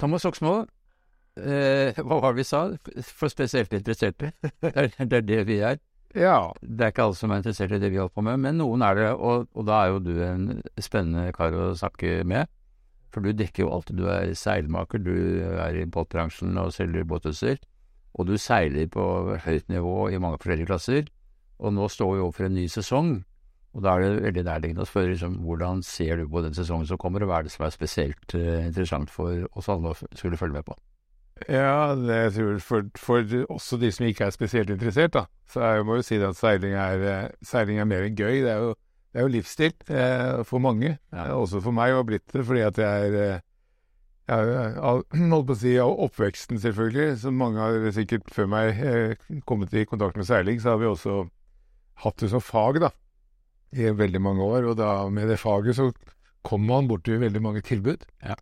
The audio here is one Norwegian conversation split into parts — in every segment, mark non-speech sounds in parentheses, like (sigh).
Thomas Oksmo, eh, hva var det vi sa? For spesielt interesserte. (laughs) det, er, det er det vi er. Ja. Det er ikke alle som er interessert i det vi holder på med, men noen er det, og, og da er jo du en spennende kar å snakke med. For du dekker jo alltid. Du er seilmaker, du er i båtbransjen og selger båthuser. Og du seiler på høyt nivå i mange forskjellige klasser. Og nå står vi overfor en ny sesong. Og da er det veldig nærliggende å spørre liksom, hvordan ser du på den sesongen som kommer, og hva er det som er spesielt uh, interessant for oss alle å skulle følge med på? Ja, det tror jeg for, for også de som ikke er spesielt interessert, da, så jeg må jo si at seiling er, eh, seiling er mer enn gøy. Det er jo, det er jo livsstil eh, for mange, ja. også for meg, og blitt det fordi at jeg er eh, jeg (clears throat) holdt på å si av oppveksten, selvfølgelig. Som mange har sikkert før meg eh, kommet i kontakt med seiling, så har vi også hatt det som fag, da. I veldig mange år. Og da med det faget så kom man borti veldig mange tilbud. Ja.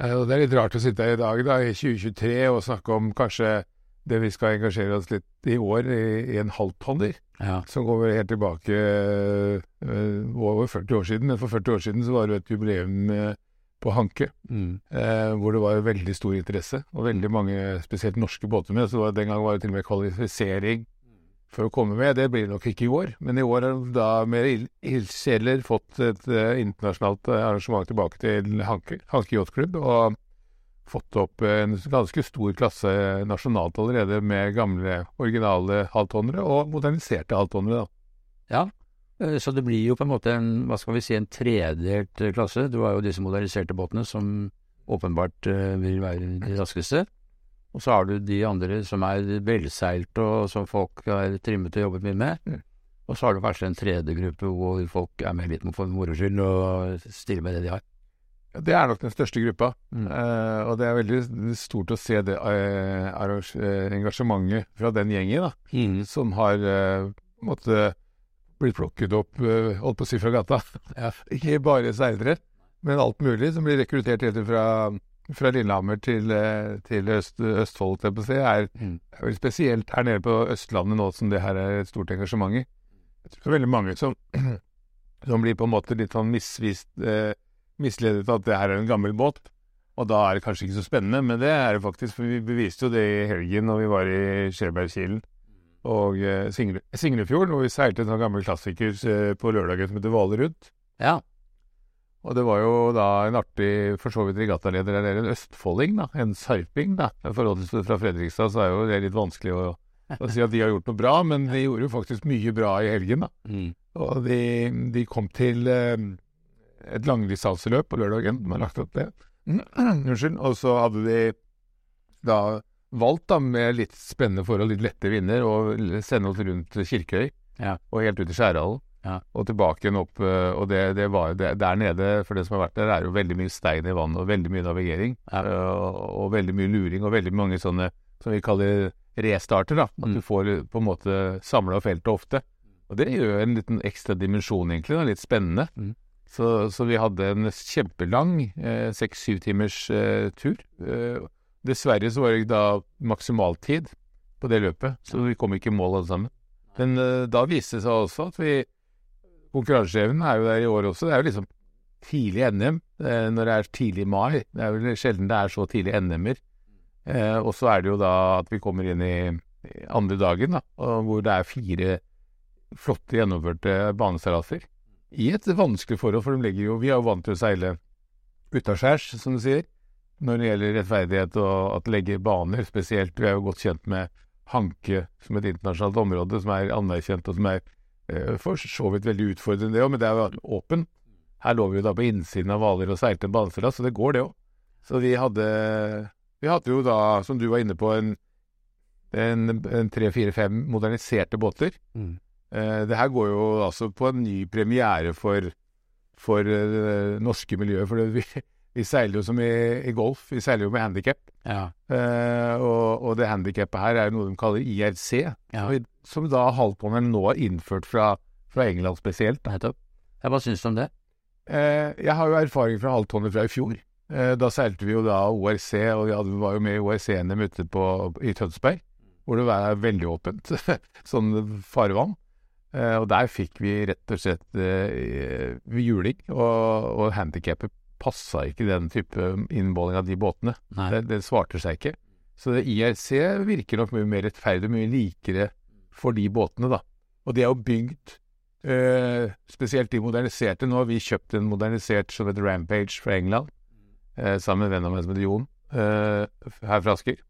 Eh, og det er litt rart å sitte her i dag, da, i 2023, og snakke om kanskje det vi skal engasjere oss litt i år, i, i en halvtonner. Ja. Som går helt tilbake øh, over 40 år siden. Men for 40 år siden så var det et jubileum uh, på Hanke, Mm. eh, hvor det var veldig stor interesse, og veldig mange, spesielt norske båter med. Så det var, den gang var det til og med kvalifisering for å komme med. Det blir nok ikke i år, men i år har da med ild- ildsjeler fått et eh, internasjonalt eh, arrangement tilbake til Hanke, Hanke Yachtklubb, og fått opp en ganske stor klasse nasjonalt allerede med gamle, originale halvtonnere og moderniserte halvtonnere. Ja, eh, så det blir jo på en måte en, hva skal vi si, en tredelt klasse. Du har jo disse moderniserte båtene som åpenbart vil være de raskeste. Og så har du de andre som er velseilt og som folk har trimmet og jobbet mye med. Mm. Og så har du kanskje en tredje gruppe hvor folk er med litt for moro skyld og stiller med det de har. Det er nok den største gruppa. Mm. Uh, og det er veldig stort å se det uh, engasjementet fra den gjengen, da. Mm. Som har uh, måtte blitt plukket opp, holdt på å si, fra gata. Ja. (laughs) Ikke bare seilere, men alt mulig som blir rekruttert helt fra, fra Lillehammer til, eh, til Øst, Østfold. Er, Mm. er vel spesielt her nede på Østlandet nå som det her er et stort engasjement i. Jeg tror det er veldig mange som, (clears throat) som blir på en måte litt sånn misvist eh, misledet at det her er en gammel båt. Og da er det kanskje ikke så spennende, men det er det faktisk. For vi beviste jo det i helgen når vi var i Skjebergkilen og eh, Single, Singlefjorden, hvor vi seilte en sånn gammel klassiker eh, på lørdagen som heter Hvaler rundt. Ja. Og det var jo da en artig for så vidt regattaleder der en østfolding, da. En sarping, da. I forhold til fra Fredrikstad så er jo det litt vanskelig å, å si at de har gjort noe bra, men de gjorde jo faktisk mye bra i helgen, da. Mm. Og de, de kom til eh, et langdistanseløp på lørdagen. De har lagt opp det. (clears throat) Unnskyld. Og så hadde de da valgt, da, med litt spennende forhold, litt lette vinder, å sende oss rundt Kirkøy Ja. og helt ut i Skjærhallen. Ja. Og tilbake igjen opp. eh, Og det, det var det, der nede, for det som har vært der, er jo veldig mye stein i vannet og veldig mye navigering. Ja. eh, Og, og veldig mye luring og veldig mange sånne som vi kaller restarter. da, At Mm. du får eh, på en måte samla feltet ofte. Og det gjør en liten ekstra dimensjon, egentlig. Da, litt spennende. Mm. Så, så vi hadde en kjempelang seks-syv timers eh, tur. Eh, dessverre så var det da maksimaltid på det løpet, så vi kom ikke i mål alle sammen. Men eh, da viste det seg også at vi Konkurranseevnen er jo der i år også. Det er jo liksom tidlig NM eh, når det er tidlig mai. Det er vel sjelden det er så tidlig NM-er. Eh, og så er det jo da at vi kommer inn i andre dagen, da, hvor det er fire flotte gjennomførte baneseilaser. I et vanskelig forhold, for de legger jo Vi er jo vant til å seile utaskjærs, som du sier, når det gjelder rettferdighet og at legge baner spesielt. Vi er jo godt kjent med Hanke som et internasjonalt område som er anerkjent, og som er for så vidt veldig utfordrende, det òg, men det er jo åpen. Her lå vi jo da på innsiden av Hvaler og seilte en baneseilas, så det går, det òg. Så vi hadde Vi hadde jo da, som du var inne på, en en, en tre, fire, fem moderniserte båter. Mm. Eh, det her går jo altså på en ny premiere for, for eh, norske miljøer. For det, vi, vi seiler jo som i, i golf, vi seiler jo med handikap. Ja. Eh, og, og det handikappet her er jo noe de kaller IRC, Ja. som da halvtonneren nå har innført fra, fra England spesielt. Nettopp. Hva syns du om det? Eh, jeg har jo erfaring fra halvtonner fra i fjor. Eh, da seilte vi jo da ORC, og vi hadde, var jo med i ORC-NM ute på, i Tønsberg, hvor det var veldig åpent, (laughs) sånn farvann. Og der fikk vi rett og slett juling og, og handikappet passa ikke den type innmåling av de båtene. Det, det svarte seg ikke. Så det IRC virker nok mye mer rettferdig, mye likere for de båtene, da. Og de er jo bygd eh, Spesielt de moderniserte. Nå har vi kjøpt en modernisert som heter Rampage fra England, eh, sammen med en venn av meg som heter Jon, eh, her fra Asker.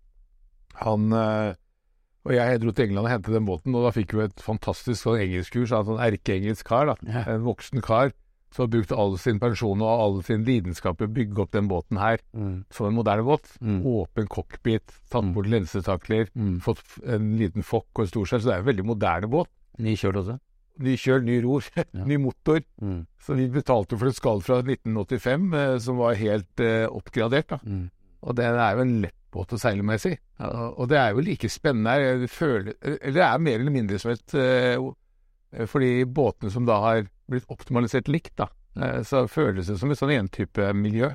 Han og jeg dro til England og hentet den båten, og da fikk vi et fantastisk sånn engelskkurs av en sånn erkeengelsk kar, da. En voksen kar som har brukt all sin pensjon og all sin lidenskap til å bygge opp den båten her Mm. som en moderne båt. Mm. Åpen cockpit, tatt bort lensetakler, Mm. fått en liten fokk og en storskjerm, så det er en veldig moderne båt. Ny kjøl også. Ny kjøl, ny ror, (laughs) ny motor. Mm. Så vi betalte for et skall fra 1985 eh, som var helt eh, oppgradert. da. Mm. Og det er jo en lett båt å seile med, si. Ja, Og det er jo like spennende her. Eller det er mer eller mindre som et eh, For de båtene som da har blitt optimalisert likt, da, eh, så føles det som et sånn en type miljø.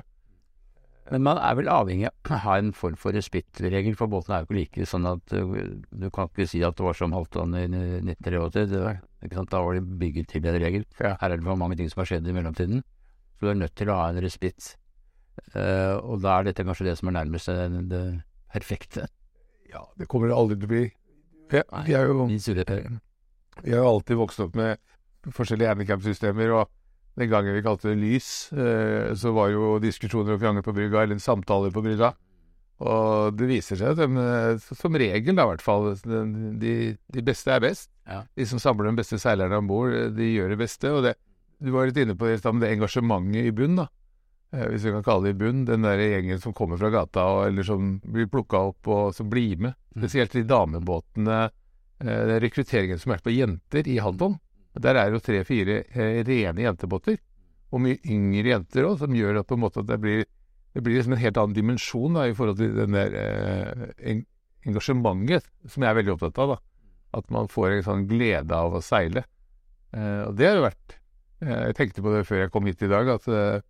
Men man er vel avhengig av (clears throat) å ha en form for respittregel, for båtene er jo ikke like sånn at uh, du kan ikke si at det var som Halvdan i 1983. Det var, ikke sant? Da var det bygget til en regel. Her er det for mange ting som har skjedd i mellomtiden, så du er nødt til å ha en respitt. Eh, og da er dette kanskje det som er nærmest det, det perfekte. Ja, det kommer det aldri til å bli. Ja, vi er jo. Vi har jo alltid vokst opp med forskjellige handikapsystemer, og den gangen vi kalte det lys, eh, så var jo diskusjoner og krangler på brygga, eller samtaler på brygga. Og det viser seg at de, eh, som regel, da i hvert fall, de, de beste er best. Ja. De som samler de beste seilerne om bord, de gjør det beste. Og det, du var litt inne på det, det engasjementet i bunn, da. Eh, hvis vi kan kalle det i bunn. Den der gjengen som kommer fra gata, og, eller som blir plukka opp, og som blir med. Mm. Spesielt de damebåtene eh, den rekrutteringen som er på jenter i Haddon. Der er jo tre-fire eh, rene jentebåter, og mye yngre jenter òg, som gjør at på en måte at det blir, det blir liksom en helt annen dimensjon da, i forhold til den der eh, engasjementet som jeg er veldig opptatt av. da. At man får en sånn glede av å seile. Eh, og det har jo vært eh, Jeg tenkte på det før jeg kom hit i dag, at eh,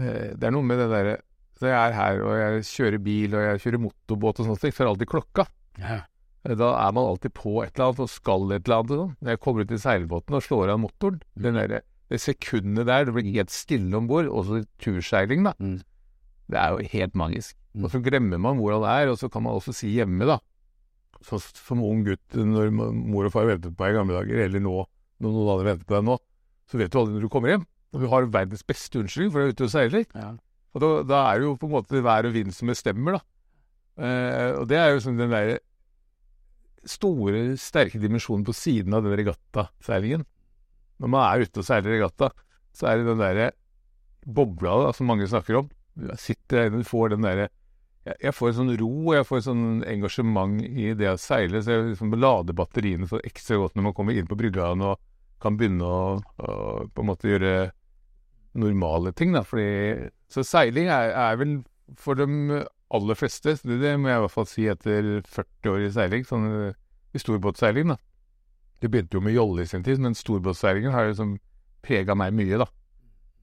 eh, det er noe med det derre Så jeg er her og jeg kjører bil og jeg kjører motorbåt og ting, så er alltid klokka. Ja. Eh, Da er man alltid på et eller annet og skal et eller annet. Sånn. Når jeg kommer ut i seilbåten og slår av motoren, den der, det sekundet der, det blir helt stille om bord, også turseiling, da. Mm. Det er jo helt magisk. Mm. Og så glemmer man hvor han er, og så kan man også si hjemme, da. Så, som ung gutt når mor og far ventet på deg i gamle dager, eller nå, når noen andre venter på deg nå, så vet du aldri når du kommer hjem. Og du har verdens beste unnskyldning for å være ute og seile. Ja. Og da, da er det jo på en måte vær og vind som bestemmer, da. Eh, og det er jo sånn den der store, sterke dimensjonen på siden av den regattaseilingen. Når man er ute og seiler regatta, så er det den derre bobla da, som mange snakker om. Jeg sitter der og får den derre jeg, får en sånn ro, og jeg får en sånn engasjement i det å seile. Så jeg liksom lader batteriene så ekstra godt når man kommer inn på brygga og kan begynne å, å på en måte gjøre normale ting, da. Fordi, så seiling er, er vel for de aller fleste, det, det må jeg i hvert fall si etter 40 år i seiling, sånn eh, i storbåtseiling, da. Det begynte jo med jolle i sin tid, men storbåtseilingen har jo liksom prega meg mye, da.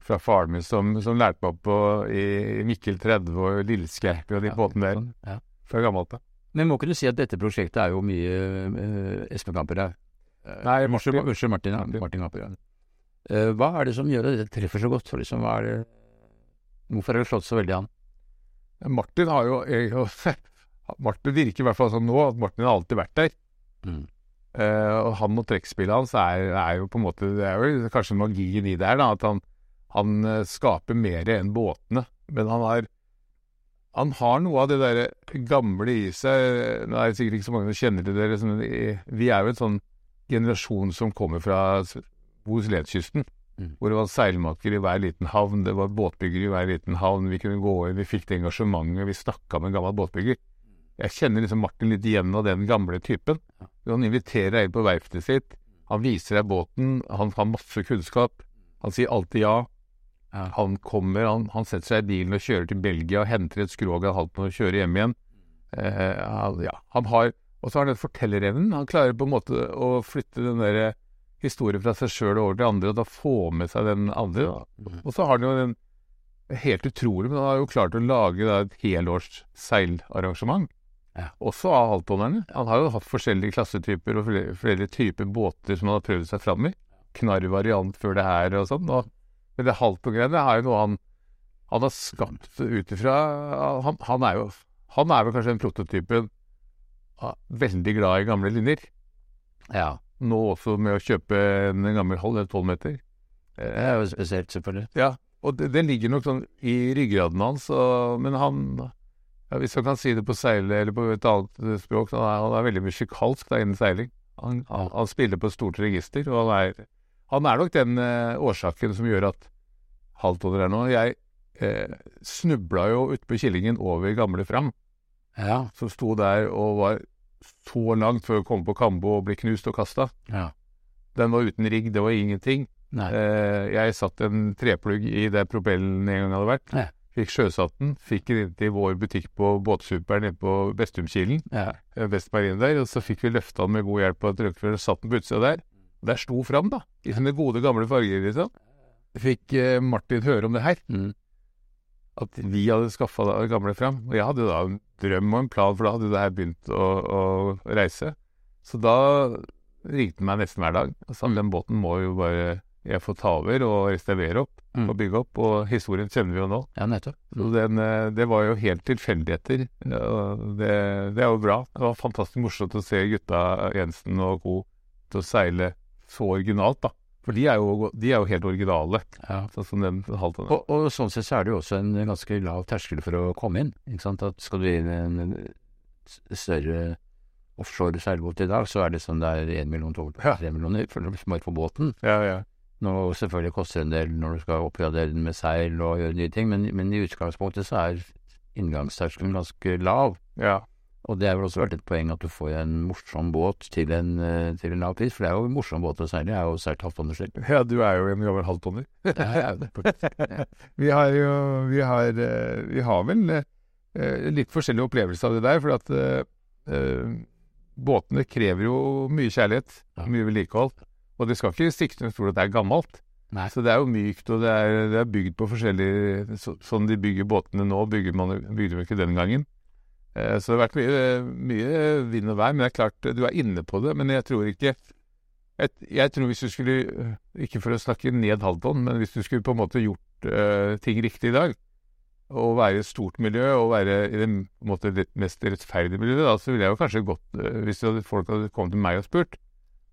Fra faren min som, som lærte meg opp på, i, i Mikkel 30 og Lilleskjerper og de Ja, båtene der sånn, Ja. fra gammelt av. Men må ikke du si at dette prosjektet er jo mye uh, Espen Kamper her? Eh, Nei, Martin. unnskyld, Martin. Ja. Martin. Martin Kamper, ja. Uh, hva er det som gjør at det treffer så godt? For liksom, hva er det, hvorfor har det slått så veldig an? Martin har jo Martin virker i hvert fall sånn nå at Martin har alltid vært der. Mm. Eh, og han og trekkspillet hans er, er jo på en måte Det er jo kanskje magien i det her, da. At han, han eh, skaper mer enn båtene. Men han har Han har noe av det derre gamle i seg. Nå er det sikkert ikke så mange som kjenner til det. I- vi er jo en sånn generasjon som kommer fra Bohuslenskysten. Mm. Hvor det var seilmaker i hver liten havn, det var båtbyggere i hver liten havn. Vi kunne gå inn, vi fikk det engasjementet, vi snakka med en gammel båtbygger. Jeg kjenner liksom Martin litt igjen av den gamle typen. Han inviterer deg inn på verftet sitt. Han viser deg båten. Han har masse kunnskap. Han sier alltid ja. Ja. Han kommer, han, han setter seg i bilen og kjører til Belgia og henter et skrog hatt med og kjører hjem igjen. Eh, han, ja, han har, og så har han den fortellerevnen. Han klarer på en måte å flytte den der historien fra seg sjøl over til andre, og da få med seg den andre. Da. Mm. Og så har han jo den Helt utrolig, men han har jo klart å lage da, et helårs seilarrangement. Ja. Også av halvtonnerne. Han har jo hatt forskjellige klassetyper og flere, flere typer båter som han har prøvd seg fram i. Knarr variant før det her og sånn. Men det halvtonngreiene er jo noe han Han har skapt ut ifra han, han er jo Han er vel kanskje den prototypen av veldig glad i gamle linjer. Ja. Nå også med å kjøpe en gammel halv tolvmeter. Det er jo spesielt, selvfølgelig. Ja, og det, det ligger nok sånn i ryggraden hans, og, men han ja, Hvis man kan si det på seile eller på et annet språk, han er, han er veldig musikalsk da innen seiling. Han, han, han spiller på et stort register, og han er, han er nok den eh, årsaken som gjør at halvtoner er nå. Jeg eh, snubla jo utpå Killingen over gamle Fram, Ja. som sto der og var så langt før vi kom på Kambo og ble knust og kasta. ja. Den var uten rigg, det var ingenting. Eh, jeg satt en treplugg i der propellen en gang hadde vært. Ja. Fikk sjøsatt den. Fikk den inn til vår butikk på Båtsuperen nede på Vestumkilen. Ja. eh, der. Og så fikk vi løfta den med god hjelp av et røykfør og satt den på utsida der. Der sto Fram, da. I sine gode, gamle farger, liksom. Fikk eh, Martin høre om det her. Mm. At vi hadde skaffa det gamle Fram. Og jeg hadde jo da en drøm og en plan, for da hadde det her begynt å, å reise. Så da ringte han meg nesten hver dag og sa den båten må jo bare jeg få ta over og restaurere opp Mm. og bygge opp. Og historien kjenner vi jo nå. ja, nettopp. Så den, eh, det var jo helt tilfeldigheter. og Det, det er jo bra. Det var fantastisk morsomt å se gutta Jensen og co. til å seile så originalt, da. For de er jo, de er jo helt originale, Ja. sånn som den. Og, og sånn sett så er det jo også en ganske lav terskel for å komme inn. Ikke sant? At skal du inn i en større offshore seilbåt i dag, så er det sånn det er én million, to, tre millioner for bare på båten. Ja, ja. Nå selvfølgelig koster det en del når du skal oppgradere den med seil og gjøre nye ting, men, men i utgangspunktet så er inngangsterskelen ganske lav. ja. Og det har vel også vært et poeng at du får en morsom båt til en, eh, til en lav pris, for det er jo en morsom båt å seile. Jeg er jo seilt halvtonner selv. Ja, du er jo en gammel halvtonner. Ja, ja, (laughs) Vi har jo Vi har, eh, vi har vel uh, litt forskjellig opplevelse av det der, for at eh, båtene krever jo mye kjærlighet, Ja. mye vedlikehold. Og det skal ikke stikke under stol at det er gammelt. Nei. Så det er jo mykt, og det er, det er bygd på forskjellige så, Sånn de bygger båtene nå, bygger man, bygde de ikke den gangen. Eh, så det har vært mye, mye vind og vær. Men det er klart, du er inne på det. Men jeg tror ikke jeg, jeg tror hvis du skulle, ikke for å snakke ned halvtonn, men hvis du skulle på en måte gjort uh, ting riktig i dag, og være et stort miljø, og være i det måte, mest rettferdige miljøet, da, så ville jeg jo kanskje gått uh, Hvis folk hadde kommet til meg og spurt,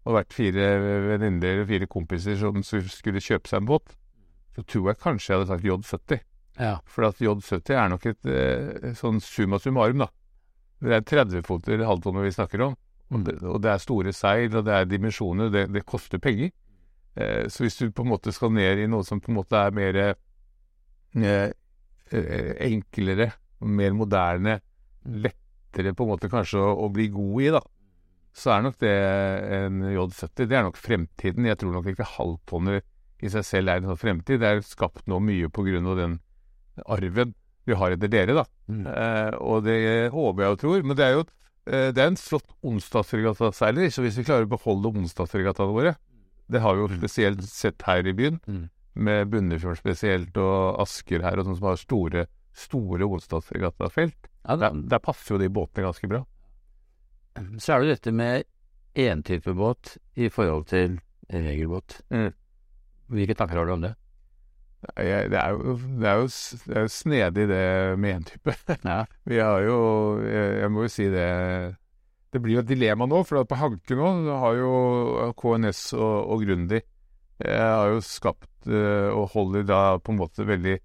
og vært fire venninner eller fire kompiser som skulle kjøpe seg en båt, så tror jeg kanskje jeg hadde sagt J70. Ja. For at J70 er nok et øh, sånn summa summarum, da. Det er 30-foter halvtonner vi snakker om. Og det, og det er store seil, og det er dimensjoner, det, det koster penger. Eh, så hvis du på en måte skal ned i noe som på en måte er mer eh, eh, enklere, mer moderne, lettere på en måte kanskje å, å bli god i, da, så er nok det en J70. Det er nok fremtiden. Jeg tror nok ikke halvtonner i seg selv er en sånn fremtid. Det er skapt nå mye på grunn av den arven vi har etter dere, da. Mm. Eh, og det håper jeg og tror. Men det er jo eh, det er en flott onsdagsregattaseiler, så hvis vi klarer å beholde onsdagsregattaene våre Det har vi jo spesielt sett her i byen, Mm. med Bunnefjord spesielt, og Asker her, og sånn som har store, store onsdagsregattafelt. Ja, Der, der passer jo de båtene ganske bra. så er det dette med én type båt i forhold til regelbåt. Mm. Hvilke tanker har du om det? Jeg, det, er jo, det, er jo, det er jo snedig det med én type. (laughs) Ja. Vi har jo Jeg, jeg må jo si det Det blir jo et dilemma nå, for på Hanke nå har jo KNS og, og Grundig eh, har jo skapt eh, og holder da på en måte veldig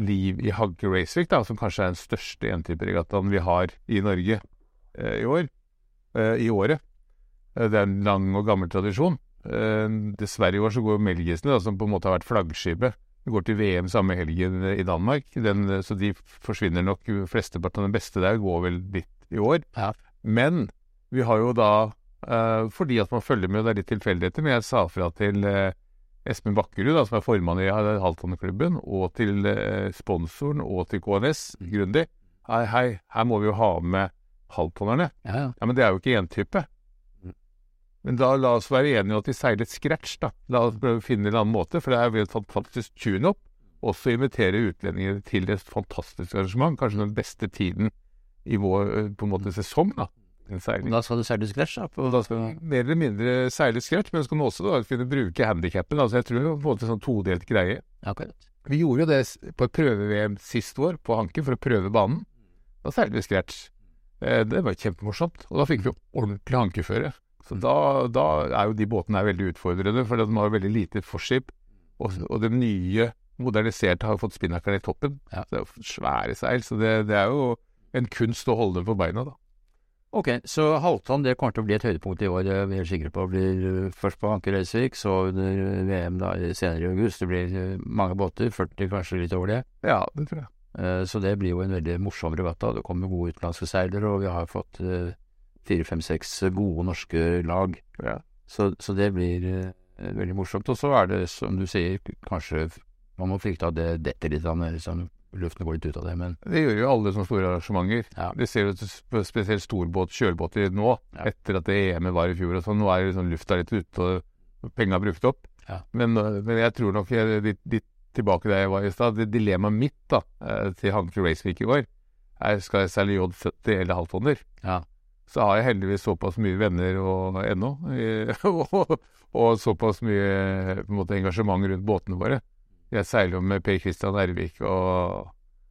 liv i Hanke Racevik, da, som kanskje er den største entyperegattaen vi har i Norge eh, i år. I året. Det er en lang og gammel tradisjon. Dessverre i år så går jo Melgesen, da, som på en måte har vært flaggskipet. Går til VM samme helgen i Danmark, den, så de forsvinner nok. Flesteparten av den beste der går vel litt i år. Ja. Men vi har jo da, eh, fordi at man følger med, og det er litt tilfeldigheter, men jeg sa fra til eh, Espen Bakkerud, da, som er formann i Halvtonneklubben, og til eh, sponsoren og til KNS, Grundig. Hei, hei, her må vi jo ha med halvtonnerne. Ja, ja. Ja, men det er jo ikke én type. Men da la oss være enige om at vi seiler scratch, da. La oss prøve å finne en annen måte, for det er jo et fantastisk tune-up. Også invitere utlendinger til et fantastisk arrangement. Kanskje den beste tiden i vår eh, på en måte sesong, da. Da skal du seile scratch, da? På, Da skal du mer eller mindre seile scratch, men så kan du også da kunne bruke handikappen. Altså jeg tror det på en sånn todelt greie. Akkurat. Vi gjorde jo det på et prøve-VM sist år på Hanke for å prøve banen. Da seilte vi scratch. Eh, Det var kjempemorsomt. Og da fikk vi ordentlig hankeføre. Så da, da er jo de båtene veldig utfordrende, for de har veldig lite forskip. Og, og det nye, moderniserte, har jo fått spinnakeren i toppen. Ja. Så det er jo svære seil. Så det, det er jo en kunst å holde dem på beina, da. Ok, så Halvdan det kommer til å bli et høydepunkt i år, jeg er vi helt sikre på. Blir eh, først på Anker Reisvik, så under VM da senere i august. Det blir eh, mange båter, 40 kanskje litt over det. Ja, det tror jeg. Eh, Så det blir jo en veldig morsom regatta. Det kommer gode utenlandske seilere, og vi har fått eh, fire, fem, seks gode norske lag. Ja. Så, så det blir uh, veldig morsomt. Og så er det, som du sier, kanskje man må frykte at det detter litt, liksom, luften går litt ut av det, men Det gjør jo alle sånne store arrangementer. Ja. Vi ser jo spesielt storbåt, kjølbåter nå, Ja. etter at det EM-et var i fjor og sånn. Nå er liksom lufta litt ute, og penga er brukt opp. Ja. Men, øh, men jeg tror nok jeg, litt, de, tilbake der jeg var i stad. Dilemmaet mitt da, til til Hanke Raceweek i går, er skal jeg selge J70 eller halvtonner. ja. Så har jeg heldigvis såpass mye venner og ennå, (laughs) og, og såpass mye måte, engasjement rundt båtene våre. Jeg seiler jo med Per Christian Ervik og,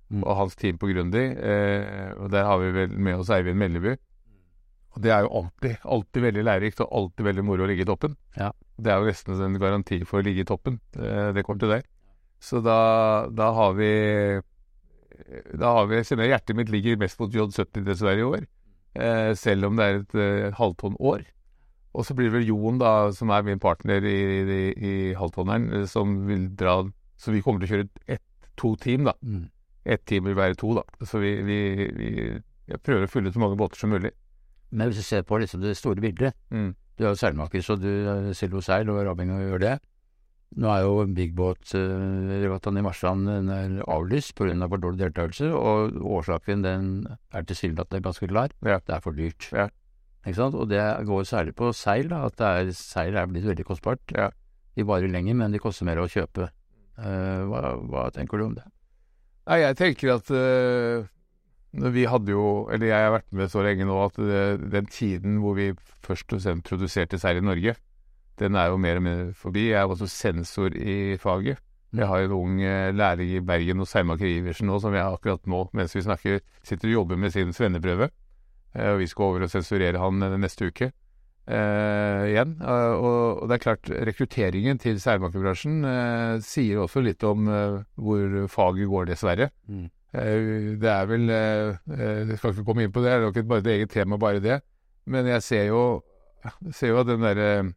Mm. og hans team på Grundig, eh, og der har vi vel med oss Eivind Melleby. Og det er jo alltid, alltid veldig lærerikt og alltid veldig moro å ligge i toppen. Ja. Det er jo nesten en garanti for å ligge i toppen, eh, det til der. Så da, da har vi Da har vi Jeg kjenner hjertet mitt ligger mest mot J70 dessverre i år. Eh, selv om det er et eh, halvtonn år. Og så blir det vel Jon, da, som er min partner i, i, i halvtonneren, eh, som vil dra Så vi kommer til å kjøre ett-to team, da. Mm. Ett team vil være to, da. Så vi, vi, vi jeg prøver å fylle ut så mange båter som mulig. Men hvis du ser på liksom det store bildet Mm. Du er jo seilmaker, så du eh, selger jo seil og er avhengig av å gjøre det. Nå er jo Big Boat-regattaen i Marsland den er avlyst pga. Av for dårlig deltakelse, og årsaken den er tilsynelatende ganske klar. Ja. Det er for dyrt. Ja. Og det går særlig på seil, da, at det er, seil er blitt veldig kostbart. Ja. De varer lenger, men de koster mer å kjøpe. Uh, hva, hva tenker du om det? Nei, jeg tenker at uh, vi hadde jo Eller jeg har vært med så lenge nå at øh, den tiden hvor vi først og fremst produserte seil i Norge, den er jo mer og mer forbi. Jeg er også sensor i faget. Jeg har en ung lærer i Bergen hos Heimaker Iversen nå, som jeg akkurat nå, mens vi snakker, sitter og jobber med sin svenneprøve. Eh, og vi skal over og sensurere han eh, neste uke Uh, igjen. Uh, og, det er klart, rekrutteringen til seilmakerbransjen uh, sier også litt om eh, hvor faget går, dessverre. Mm. Eh, Det er vel eh, eh, Jeg skal ikke komme inn på det, det er nok et, bare et eget tema, bare det. Men jeg ser jo, ser jo at den derre eh,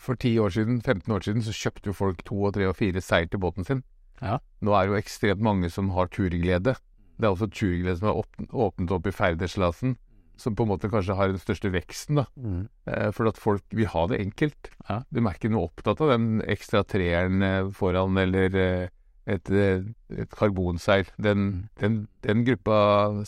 For 10 år siden, 15 år siden, så kjøpte jo folk to og tre og fire seil til båten sin. Ja. Nå er det jo ekstremt mange som har turglede. Det er også turglede som er åpnet, opp i Færderslasen, som på en måte kanskje har den største veksten, da. Mm. Eh, For at folk vil ha det enkelt. Ja. De er ikke noe opptatt av den ekstra treeren eh, foran eller eh, et, eh, et karbonseil. Den, den, den gruppa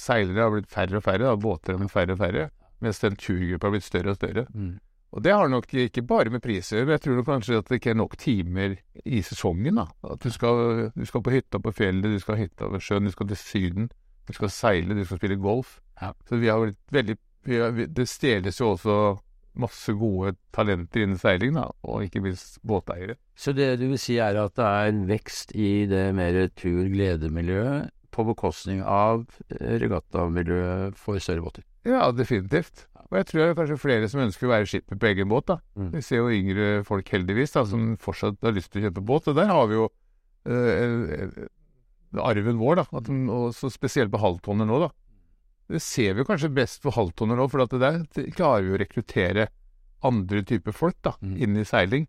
seilere har blitt færre og færre, da. båter har blitt færre og færre. Mens den turgruppa har blitt større og større. Mm. Og det har nok ikke bare med priser, men jeg tror nok kanskje at det ikke er nok timer i sesongen. da. At du skal, du skal på hytta på fjellet, du skal ha hytta ved sjøen, du skal til Syden, du skal seile, du skal spille golf. Ja. Så vi har blitt veldig vi har, Det stjeles jo også masse gode talenter innen seiling, da, og ikke minst båteiere. Så det du vil si er at det er en vekst i det mer tur-glede-miljøet på bekostning av eh, regattamiljøet for større båter? Ja, definitivt. Og jeg tror det er kanskje flere som ønsker å være skipper på egen båt. da. Mm. Vi ser jo yngre folk, heldigvis, da, som fortsatt har lyst til å kjøpe båt. Og der har vi jo eh, eh, arven vår, da. At og så spesielt på halvtonner nå, da. Det ser vi jo kanskje best på halvtonner nå, for at det der klarer vi å rekruttere andre typer folk da, Mm. inn i seiling.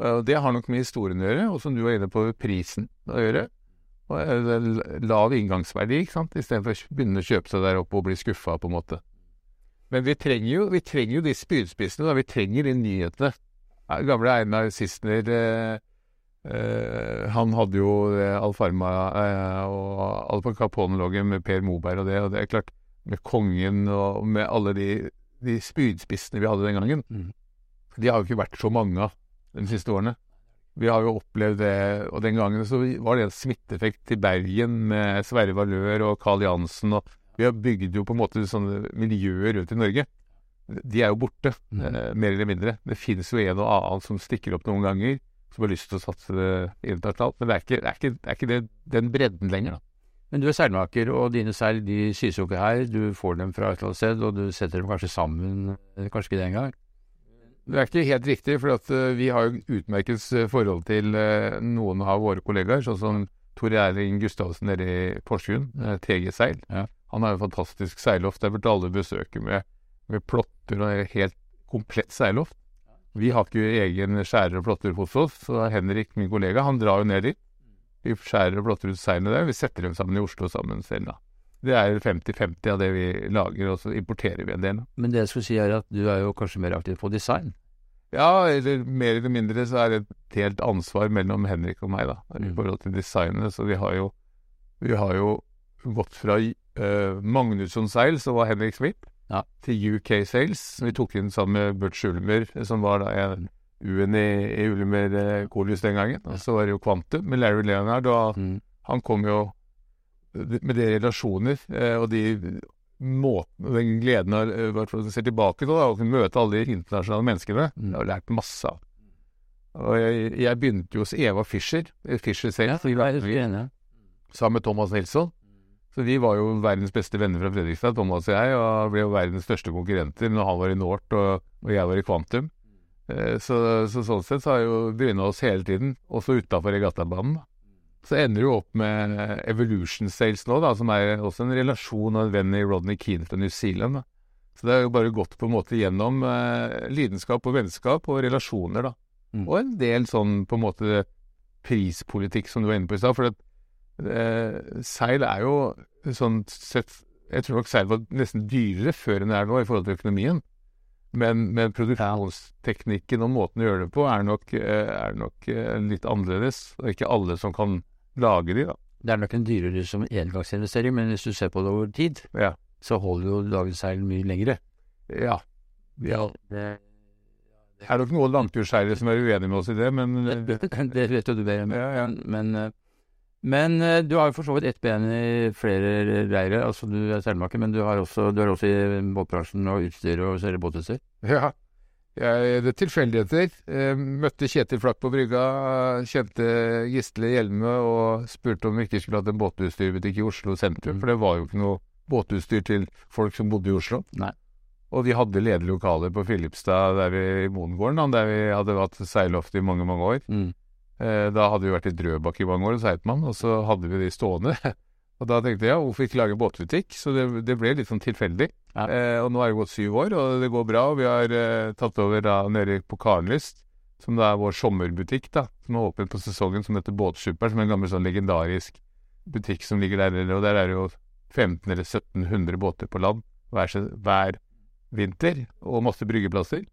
Og det har nok med historien å gjøre, og som du var inne på, prisen å gjøre. Og eh, lav inngangsverdi, ikke sant, istedenfor å begynne å kjøpe seg der oppe og bli skuffa, på en måte. Men vi trenger jo, vi trenger jo de spydspissene, da. Vi trenger de nyhetene. Gamle Einar Sissener eh, eh, Han hadde jo eh, Alfarma eh, og Alfa Capone-loggen med Per Moberg og det, og det er klart, med kongen og med alle de, de spydspissene vi hadde den gangen, Mm. de har jo ikke vært så mange av de siste årene. Vi har jo opplevd det, og den gangen så var det en smitteeffekt til Bergen med Sverre Valør og Carl Jansen, og vi har bygd jo på en måte sånne miljøer rundt i Norge. De er jo borte, Mm. eh, mer eller mindre. Det finnes jo en og annen som stikker opp noen ganger, som har lyst til å satse internasjonalt. Men det er ikke, det er ikke, det er ikke det, den bredden lenger, da. Men du er seilmaker, og dine seil de sys jo ikke her. Du får dem fra et eller annet sted, og du setter dem kanskje sammen. eh, Kanskje ikke det engang. Det er ikke helt riktig, for at, eh, vi har jo utmerket eh, forhold til noen av våre kollegaer, sånn som Tor Erling Gustavsen nede i Porsgrunn, TG Seil. Ja. Han har jo fantastisk seiloft. Der burde alle besøke med, med plotter og helt komplett seiloft. Vi har ikke egen skjærer og plotter hos oss, så Henrik, min kollega, han drar jo ned dit. Vi skjærer og plotter ut seilene der. Vi setter dem sammen i Oslo sammen selv, da. Det er 50-50 av det vi lager, og så importerer vi en del. Men det jeg skulle si er at du er jo kanskje mer aktiv på design. Ja, eller mer eller mindre så er det et delt ansvar mellom Henrik og meg, da, i Mm. forhold til designet. Så vi har jo, vi har jo gått fra uh, Magnusson Seil, som var Henrik Smith, Ja. til UK Sales, som vi tok inn sammen med Burt Schulmer, som var da en U-en i, i Ulmer eh, Kolius den gangen. Og så var det jo Kvantum med Larry Leonard, og Mm. han kom jo med de relasjoner eh, og de måten den gleden av eh, hvert fall å se tilbake til, da, og kunne møte alle de internasjonale menneskene. Mm. Jeg har lært masse av. Og jeg, jeg begynte jo hos Eva Fischer, eh, Fischer selv, Ja, enige. sammen med Thomas Nilsson. Så vi var jo verdens beste venner fra Fredrikstad, Thomas og jeg, og ble jo verdens største konkurrenter når han var i Nort og, og jeg var i Quantum. Eh, Så, så sånn sett så har jo bryna oss hele tiden, også utafor regattabanen. Så ender jo opp med Evolution Sales nå, da, som er også en relasjon av en venn i Rodney Keane fra New Zealand. da. Så det har jo bare gått på en måte gjennom eh, lidenskap og vennskap og relasjoner, da. Mm. Og en del sånn på en måte prispolitikk som du var inne på i stad. For at, seil er jo sånn sett Jeg tror nok seil var nesten dyrere før enn det er nå i forhold til økonomien. Men, men produksjonsteknikken og måten å gjøre det på er nok, eh, er nok eh, litt annerledes. Og ikke alle som kan lage de, da. Det er nok en dyrere som engangsinvestering, men hvis du ser på det over tid, Ja. så holder jo dagens seil mye lengre. ja. ja. Det, Det er nok noen langturseilere som er uenige med oss i det, men det, (laughs) det vet jo du bedre enn. Ja, ja. Men, eh, men eh, du har jo for så vidt ett ben i flere reirer. Altså, du er seilmaker, men du, har også, du er også i båtbransjen og utstyr og selger båtutstyr. Ja. Jeg, det er tilfeldigheter. Eh, møtte Kjetil Flakk på brygga, kjente Gisle Hjelme og spurte om vi ikke skulle hatt en båtutstyrbutikk i Oslo sentrum, Mm. for det var jo ikke noe båtutstyr til folk som bodde i Oslo. Nei. Og de hadde ledige lokaler på Filipstad der vi, i Moengården, da, der vi hadde hatt seiloft i mange, mange år. Mm. Eh, da hadde vi vært i Drøbak i mange år hos Heitmann, og så hadde vi de stående. (laughs) og da tenkte jeg ja, hvorfor ikke lage båtbutikk? Så det, det ble litt sånn tilfeldig. Ja. Eh, og nå er det gått syv år, og det går bra. og Vi har eh, tatt over da nede på Karenlyst, som da er vår sommerbutikk, da, som er åpen på sesongen, som heter Båtsuperen, som er en gammel sånn legendarisk butikk som ligger der. Og der er det jo 1500 eller 1700 båter på land hver, hver vinter, og masse bryggeplasser.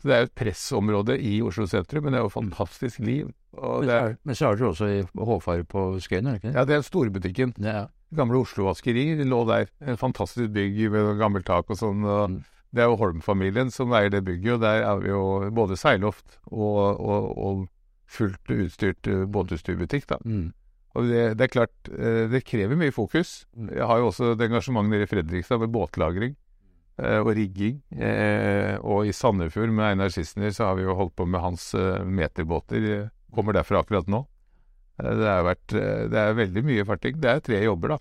Så det er jo et pressområde i Oslo sentrum, men det er jo fantastisk liv. Men, det er, men så har dere også i Håfare på Skøyen, er det ikke det? ja, det er storbutikken. Ja. Gamle Oslo Vaskeri det lå der. En fantastisk bygg med gammelt tak og sånn. og Mm. Det er jo Holm-familien som eier det bygget, og der er vi jo både seiloft og, og, og fullt utstyrt eh, båtutstyrbutikk, da. Mm. Og det, det er klart, eh, det krever mye fokus. Mm. Jeg har jo også et engasjement nede i Fredrikstad med båtlagring eh, og rigging. Eh, og i Sandefjord med Einar Sissener så har vi jo holdt på med hans meterbåter. Eh, Kommer derfra akkurat nå. Eh, det, har vært, eh, det er veldig mye farting. Det er tre jobber, da.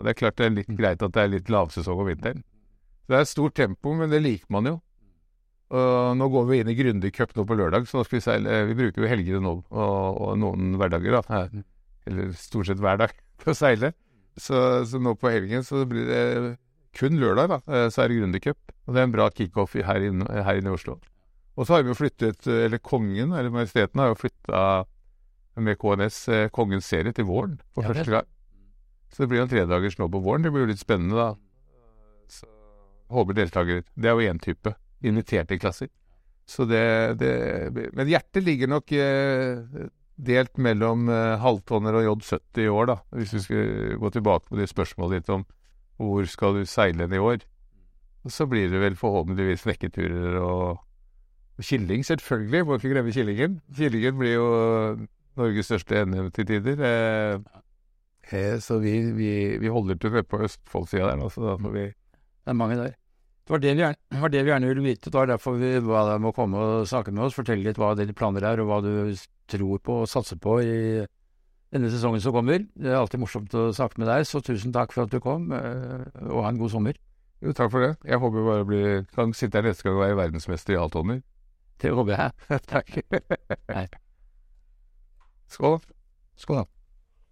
Det er klart det er litt greit at det er litt lavsesong om vinteren. Det er stort tempo, men det liker man jo. Og nå går vi inn i Grundig Cup nå på lørdag, så nå skal vi seile Vi bruker jo helgene nå og, og noen hverdager, da. Eller stort sett hver dag, (laughs) på å seile. Så, så nå på helgen så blir det kun lørdag, da. eh, Så er det Grundig Cup. Og det er en bra kickoff her inne, her inne i Oslo. Og så har vi jo flyttet, eller kongen, eller majesteten, har jo flytta med KNS eh, Kongens serie til våren for Ja, første gang. Så det blir jo en tredagers nå på våren. Det blir jo litt spennende, da. Så håper deltakere Det er jo én type. Inviterte klasser. Så det, det Men hjertet ligger nok eh, delt mellom eh, halvtonner og J70 i år, da. Hvis vi skal gå tilbake på det spørsmålet ditt om hvor skal du seile i år. Og så blir det vel forhåpentligvis snekkerturer og, og Killing, selvfølgelig. Må ikke glemme Killingen. Killingen blir jo Norges største NM til tider. Eh, eh, så vi, vi, vi holder til nede på Østfoldsida der, så da får vi Det er mange der. Det var det, vi gjerne, det var det vi gjerne ville vite. Det var derfor vi ba deg om å komme og snakke med oss, fortelle litt hva dine planer er, og hva du tror på og satser på i denne sesongen som kommer. Det er alltid morsomt å snakke med deg, så tusen takk for at du kom, eh, og ha en god sommer. Jo, takk for det. Jeg håper bare bli, kan sitte her neste gang og være verdensmester i alt, Tommy. Det håper jeg. takk. Skål. Skål.